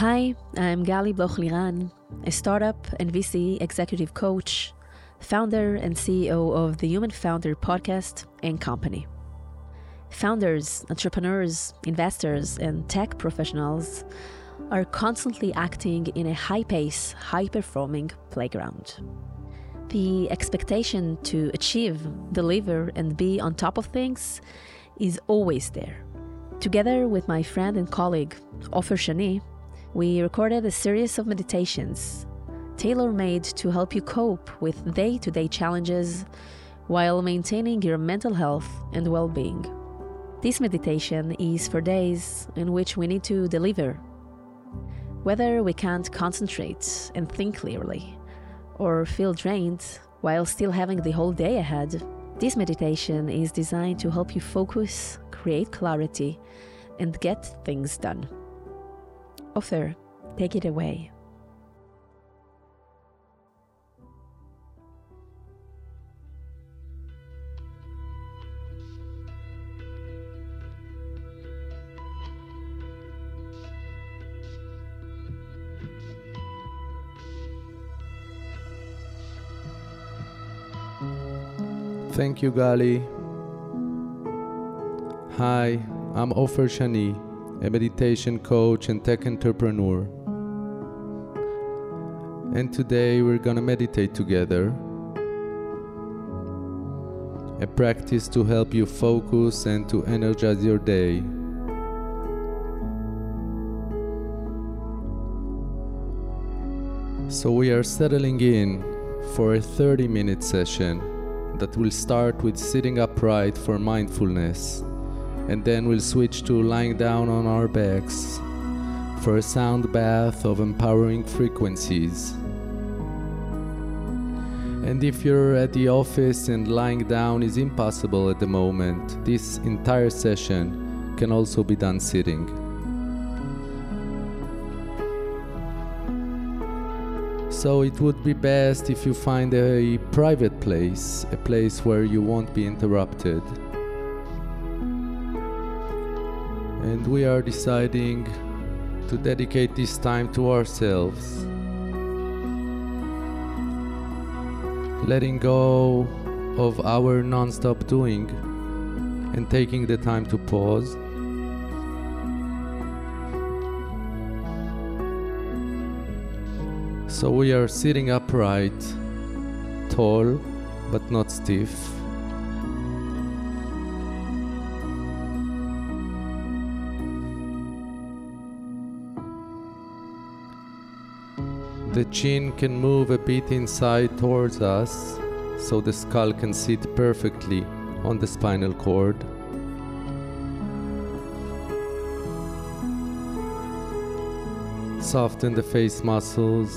Hi, I'm Gali Bloch Liran, a startup and VC executive coach, founder and CEO of the Human Founder podcast and company. Founders, entrepreneurs, investors, and tech professionals are constantly acting in a high pace, high performing playground. The expectation to achieve, deliver, and be on top of things is always there. Together with my friend and colleague, Ofer Shani, we recorded a series of meditations tailor made to help you cope with day to day challenges while maintaining your mental health and well being. This meditation is for days in which we need to deliver. Whether we can't concentrate and think clearly, or feel drained while still having the whole day ahead, this meditation is designed to help you focus, create clarity, and get things done. Ofer, take it away. Thank you, Gali. Hi, I'm Ofer Shani, a meditation coach and tech entrepreneur. And today we're gonna meditate together. A practice to help you focus and to energize your day. So we are settling in for a 30 minute session that will start with sitting upright for mindfulness, and then we'll switch to lying down on our backs for a sound bath of empowering frequencies. And if you're at the office and lying down is impossible at the moment, this entire session can also be done sitting. So it would be best if you find a private place, a place where you won't be interrupted. And we are deciding to dedicate this time to ourselves. Letting go of our non stop doing and taking the time to pause. So we are sitting upright, tall but not stiff. The chin can move a bit inside towards us so the skull can sit perfectly on the spinal cord. Soften the face muscles.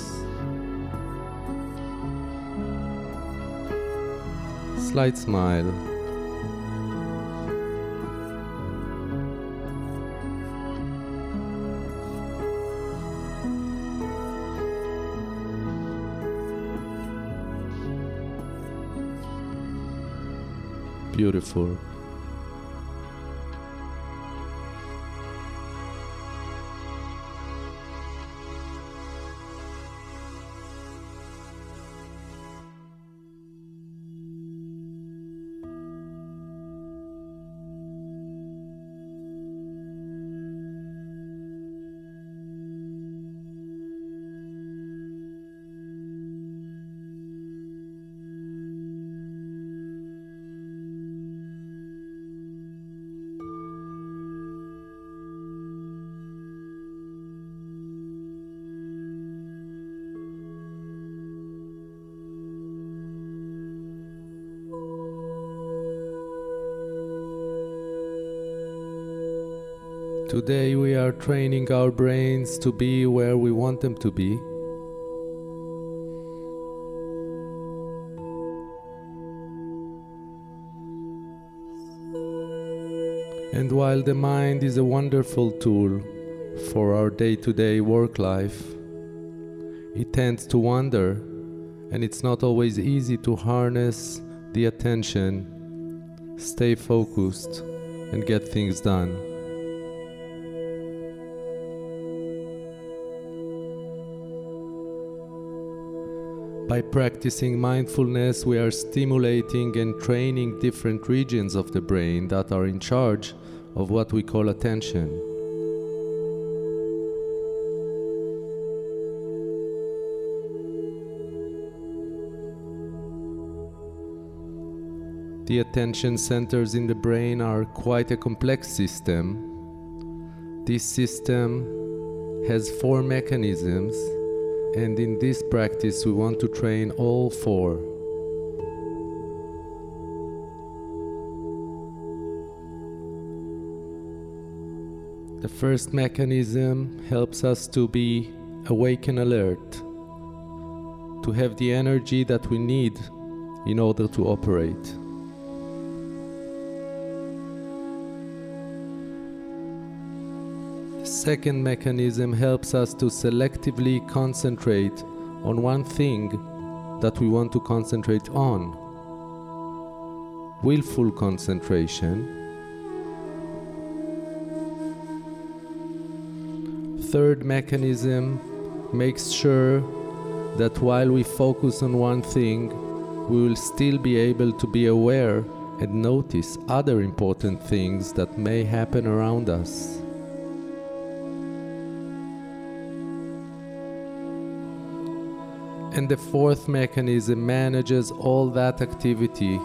Slight smile. Beautiful. Today we are training our brains to be where we want them to be. And while the mind is a wonderful tool for our day to day work life, it tends to wander, and it's not always easy to harness the attention, stay focused, and get things done. By practicing mindfulness, we are stimulating and training different regions of the brain that are in charge of what we call attention. The attention centers in the brain are quite a complex system. This system has four mechanisms, and in this practice, we want to train all four. The first mechanism helps us to be awake and alert, to have the energy that we need in order to operate. Second mechanism helps us to selectively concentrate on one thing that we want to concentrate on. Willful concentration. Third mechanism makes sure that while we focus on one thing, we will still be able to be aware and notice other important things that may happen around us. And the fourth mechanism manages all that activity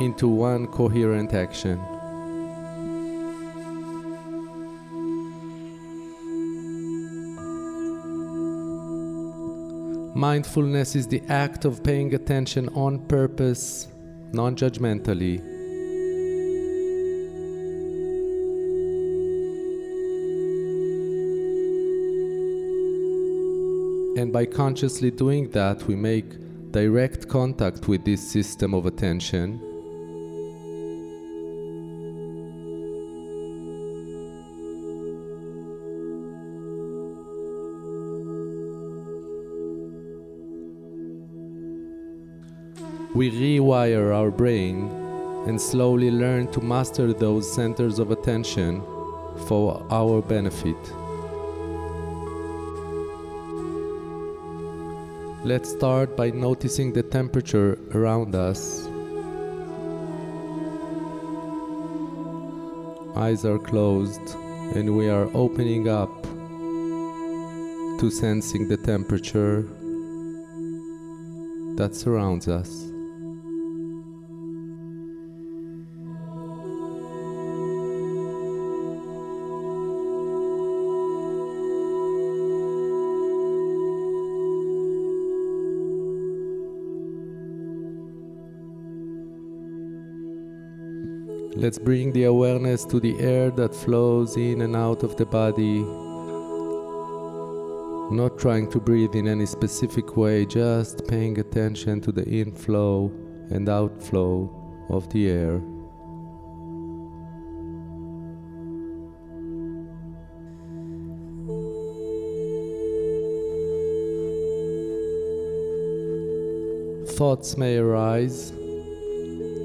into one coherent action. Mindfulness is the act of paying attention on purpose, non judgmentally And by consciously doing that, we make direct contact with this system of attention. We rewire our brain and slowly learn to master those centers of attention for our benefit. Let's start by noticing the temperature around us. Eyes are closed and we are opening up to sensing the temperature that surrounds us. Let's bring the awareness to the air that flows in and out of the body. Not trying to breathe in any specific way, just paying attention to the inflow and outflow of the air. Thoughts may arise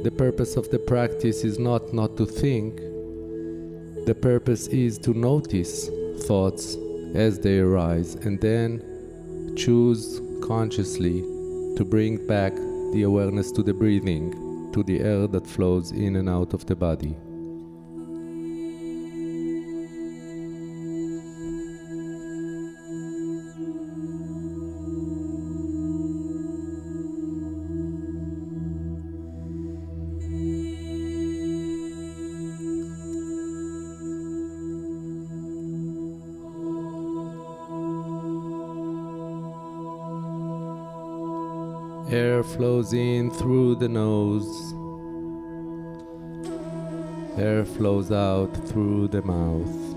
the purpose of the practice is not not to think. The purpose is to notice thoughts as they arise and then choose consciously to bring back the awareness to the breathing, to the air that flows in and out of the body. Air flows in through the nose. Air flows out through the mouth.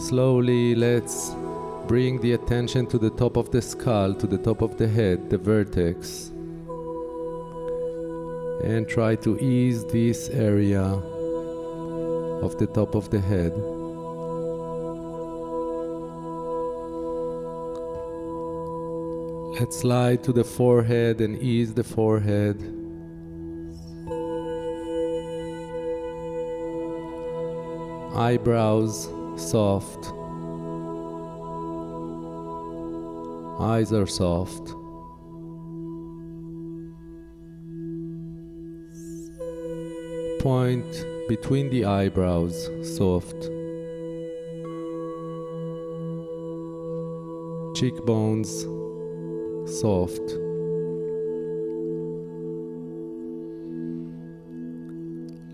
Slowly, let's bring the attention to the top of the skull, to the top of the head, the vertex. And try to ease this area of the top of the head. Let's slide to the forehead and ease the forehead. eyebrows soft, eyes are soft. Point between the eyebrows soft. Cheekbones soft.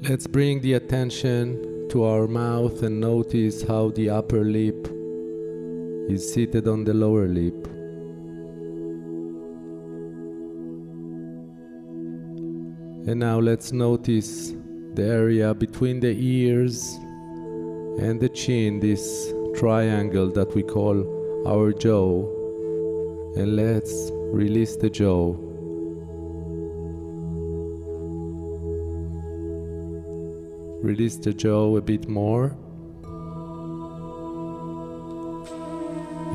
Let's bring the attention to our mouth and notice how the upper lip is seated on the lower lip. And now let's notice the area between the ears and the chin, this triangle that we call our jaw. And let's release the jaw. Release the jaw a bit more.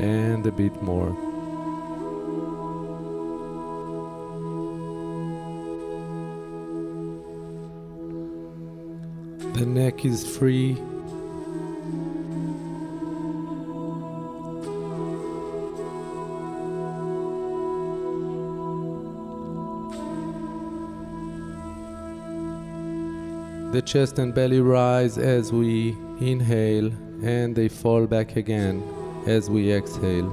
And a bit more. The neck is free. The chest and belly rise as we inhale and they fall back again as we exhale.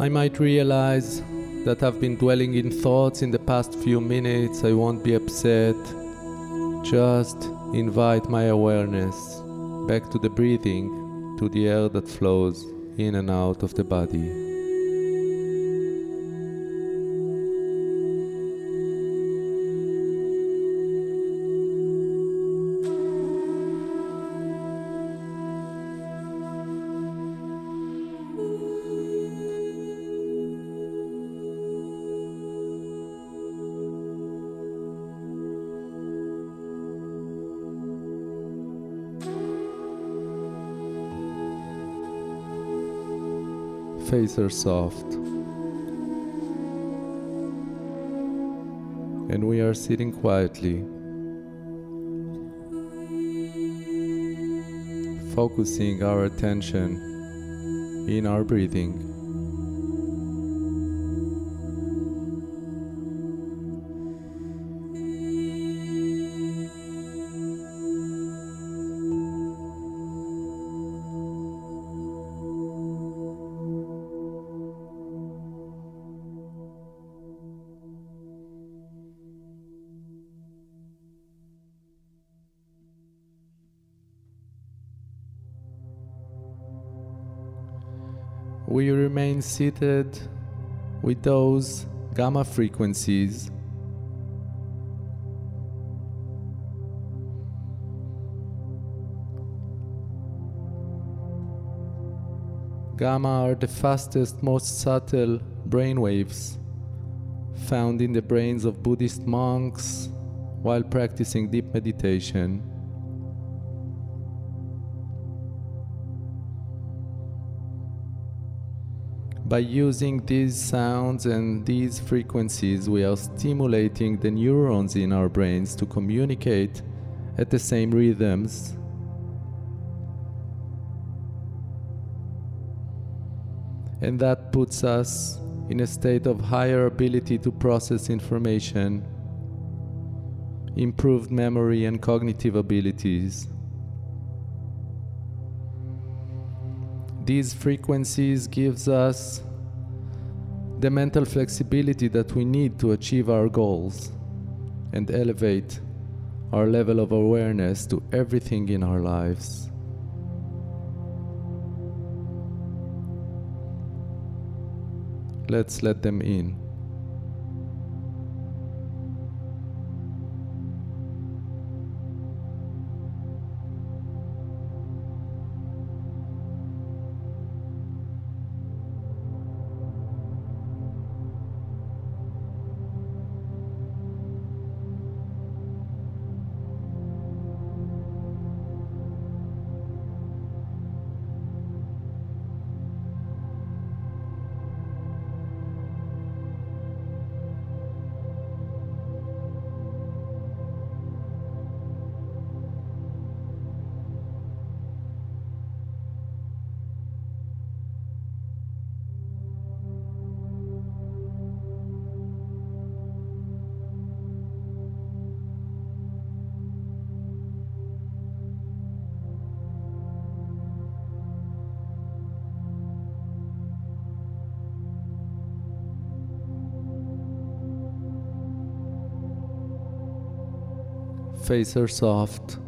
I might realize that I've been dwelling in thoughts in the past few minutes. I won't be upset. Just invite my awareness back to the breathing, to the air that flows in and out of the body. Are soft. And we are sitting quietly, focusing our attention in our breathing. We remain seated with those gamma frequencies. Gamma are the fastest, most subtle brain waves found in the brains of Buddhist monks while practicing deep meditation. By using these sounds and these frequencies, we are stimulating the neurons in our brains to communicate at the same rhythms. And that puts us in a state of higher ability to process information, improved memory and cognitive abilities. These frequencies gives us the mental flexibility that we need to achieve our goals and elevate our level of awareness to everything in our lives. Let's let them in. Face her soft.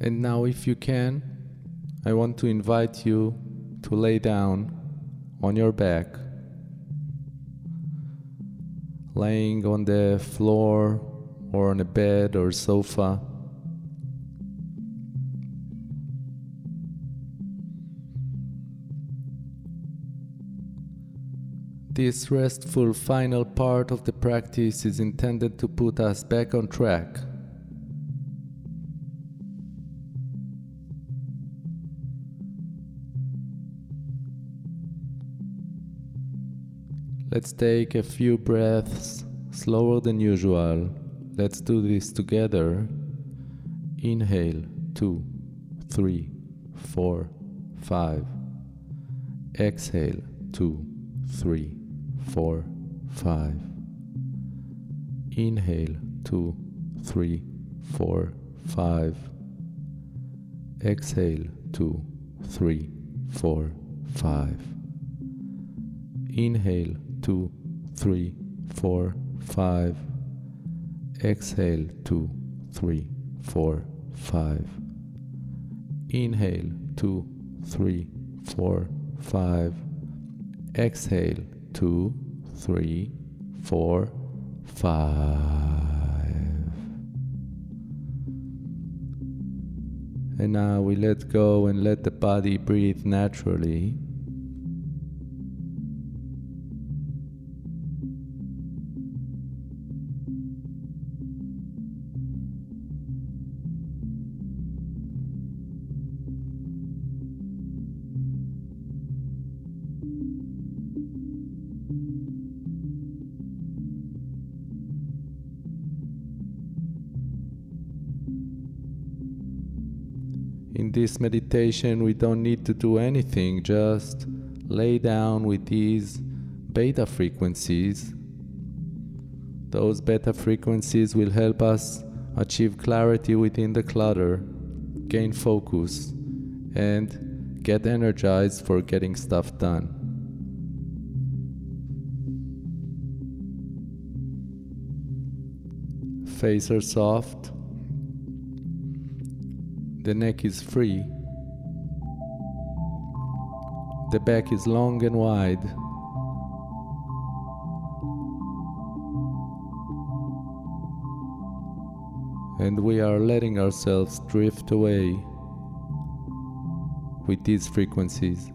And now, if you can, I want to invite you to lay down on your back, laying on the floor or on a bed or sofa. This restful final part of the practice is intended to put us back on track. Let's take a few breaths slower than usual. Let's do this together. Inhale, two, three, four, five. Exhale, two, three, four, five. Inhale, two, three, four, five. Exhale, two, three, four, five. Inhale, two, three, four, five. Exhale, two, three, four, five. Inhale, two, three, four, five. Exhale, two, three, four, five. And now we let go and let the body breathe naturally. This meditation, we don't need to do anything, just lay down with these beta frequencies. Those beta frequencies will help us achieve clarity within the clutter, gain focus, and get energized for getting stuff done. Face are soft. The neck is free. The back is long and wide. And we are letting ourselves drift away with these frequencies.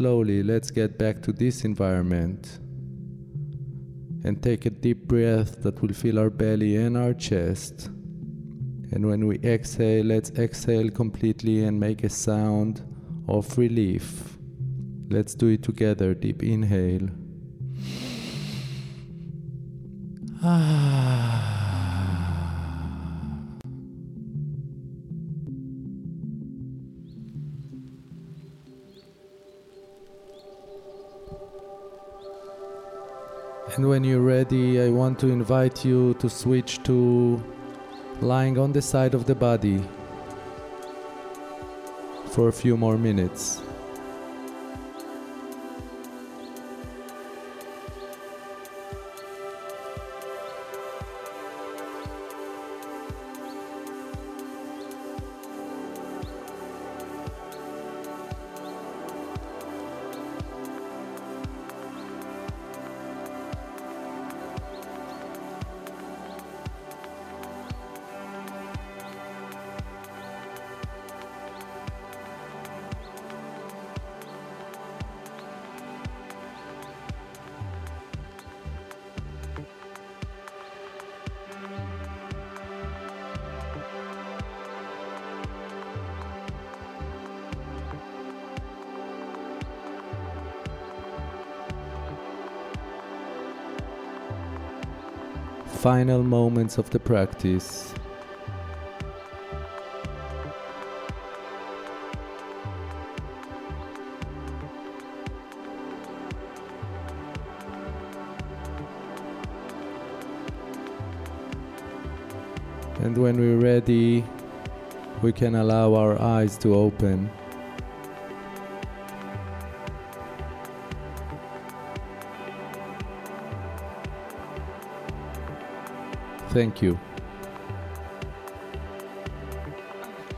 Slowly, let's get back to this environment and take a deep breath that will fill our belly and our chest. And when we exhale, let's exhale completely and make a sound of relief. Let's do it together. Deep inhale. Ah. And when you're ready, I want to invite you to switch to lying on the side of the body for a few more minutes. Final moments of the practice. And when we're ready, we can allow our eyes to open. Thank you.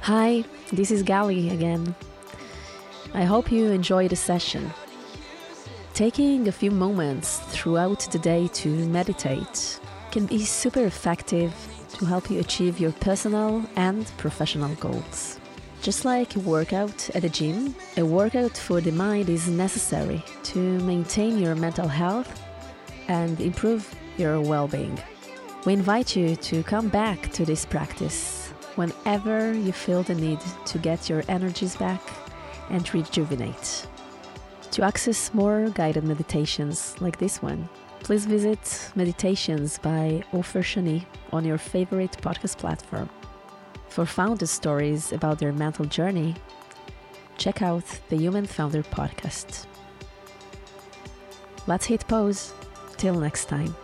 Hi, this is Gali again. I hope you enjoyed the session. Taking a few moments throughout the day to meditate can be super effective to help you achieve your personal and professional goals. Just like a workout at a gym, a workout for the mind is necessary to maintain your mental health and improve your well being. We invite you to come back to this practice whenever you feel the need to get your energies back and rejuvenate. To access more guided meditations like this one, please visit Meditations by Ofer Shani on your favorite podcast platform. For founder stories about their mental journey, check out the Human Founder podcast. Let's hit pause. Till next time.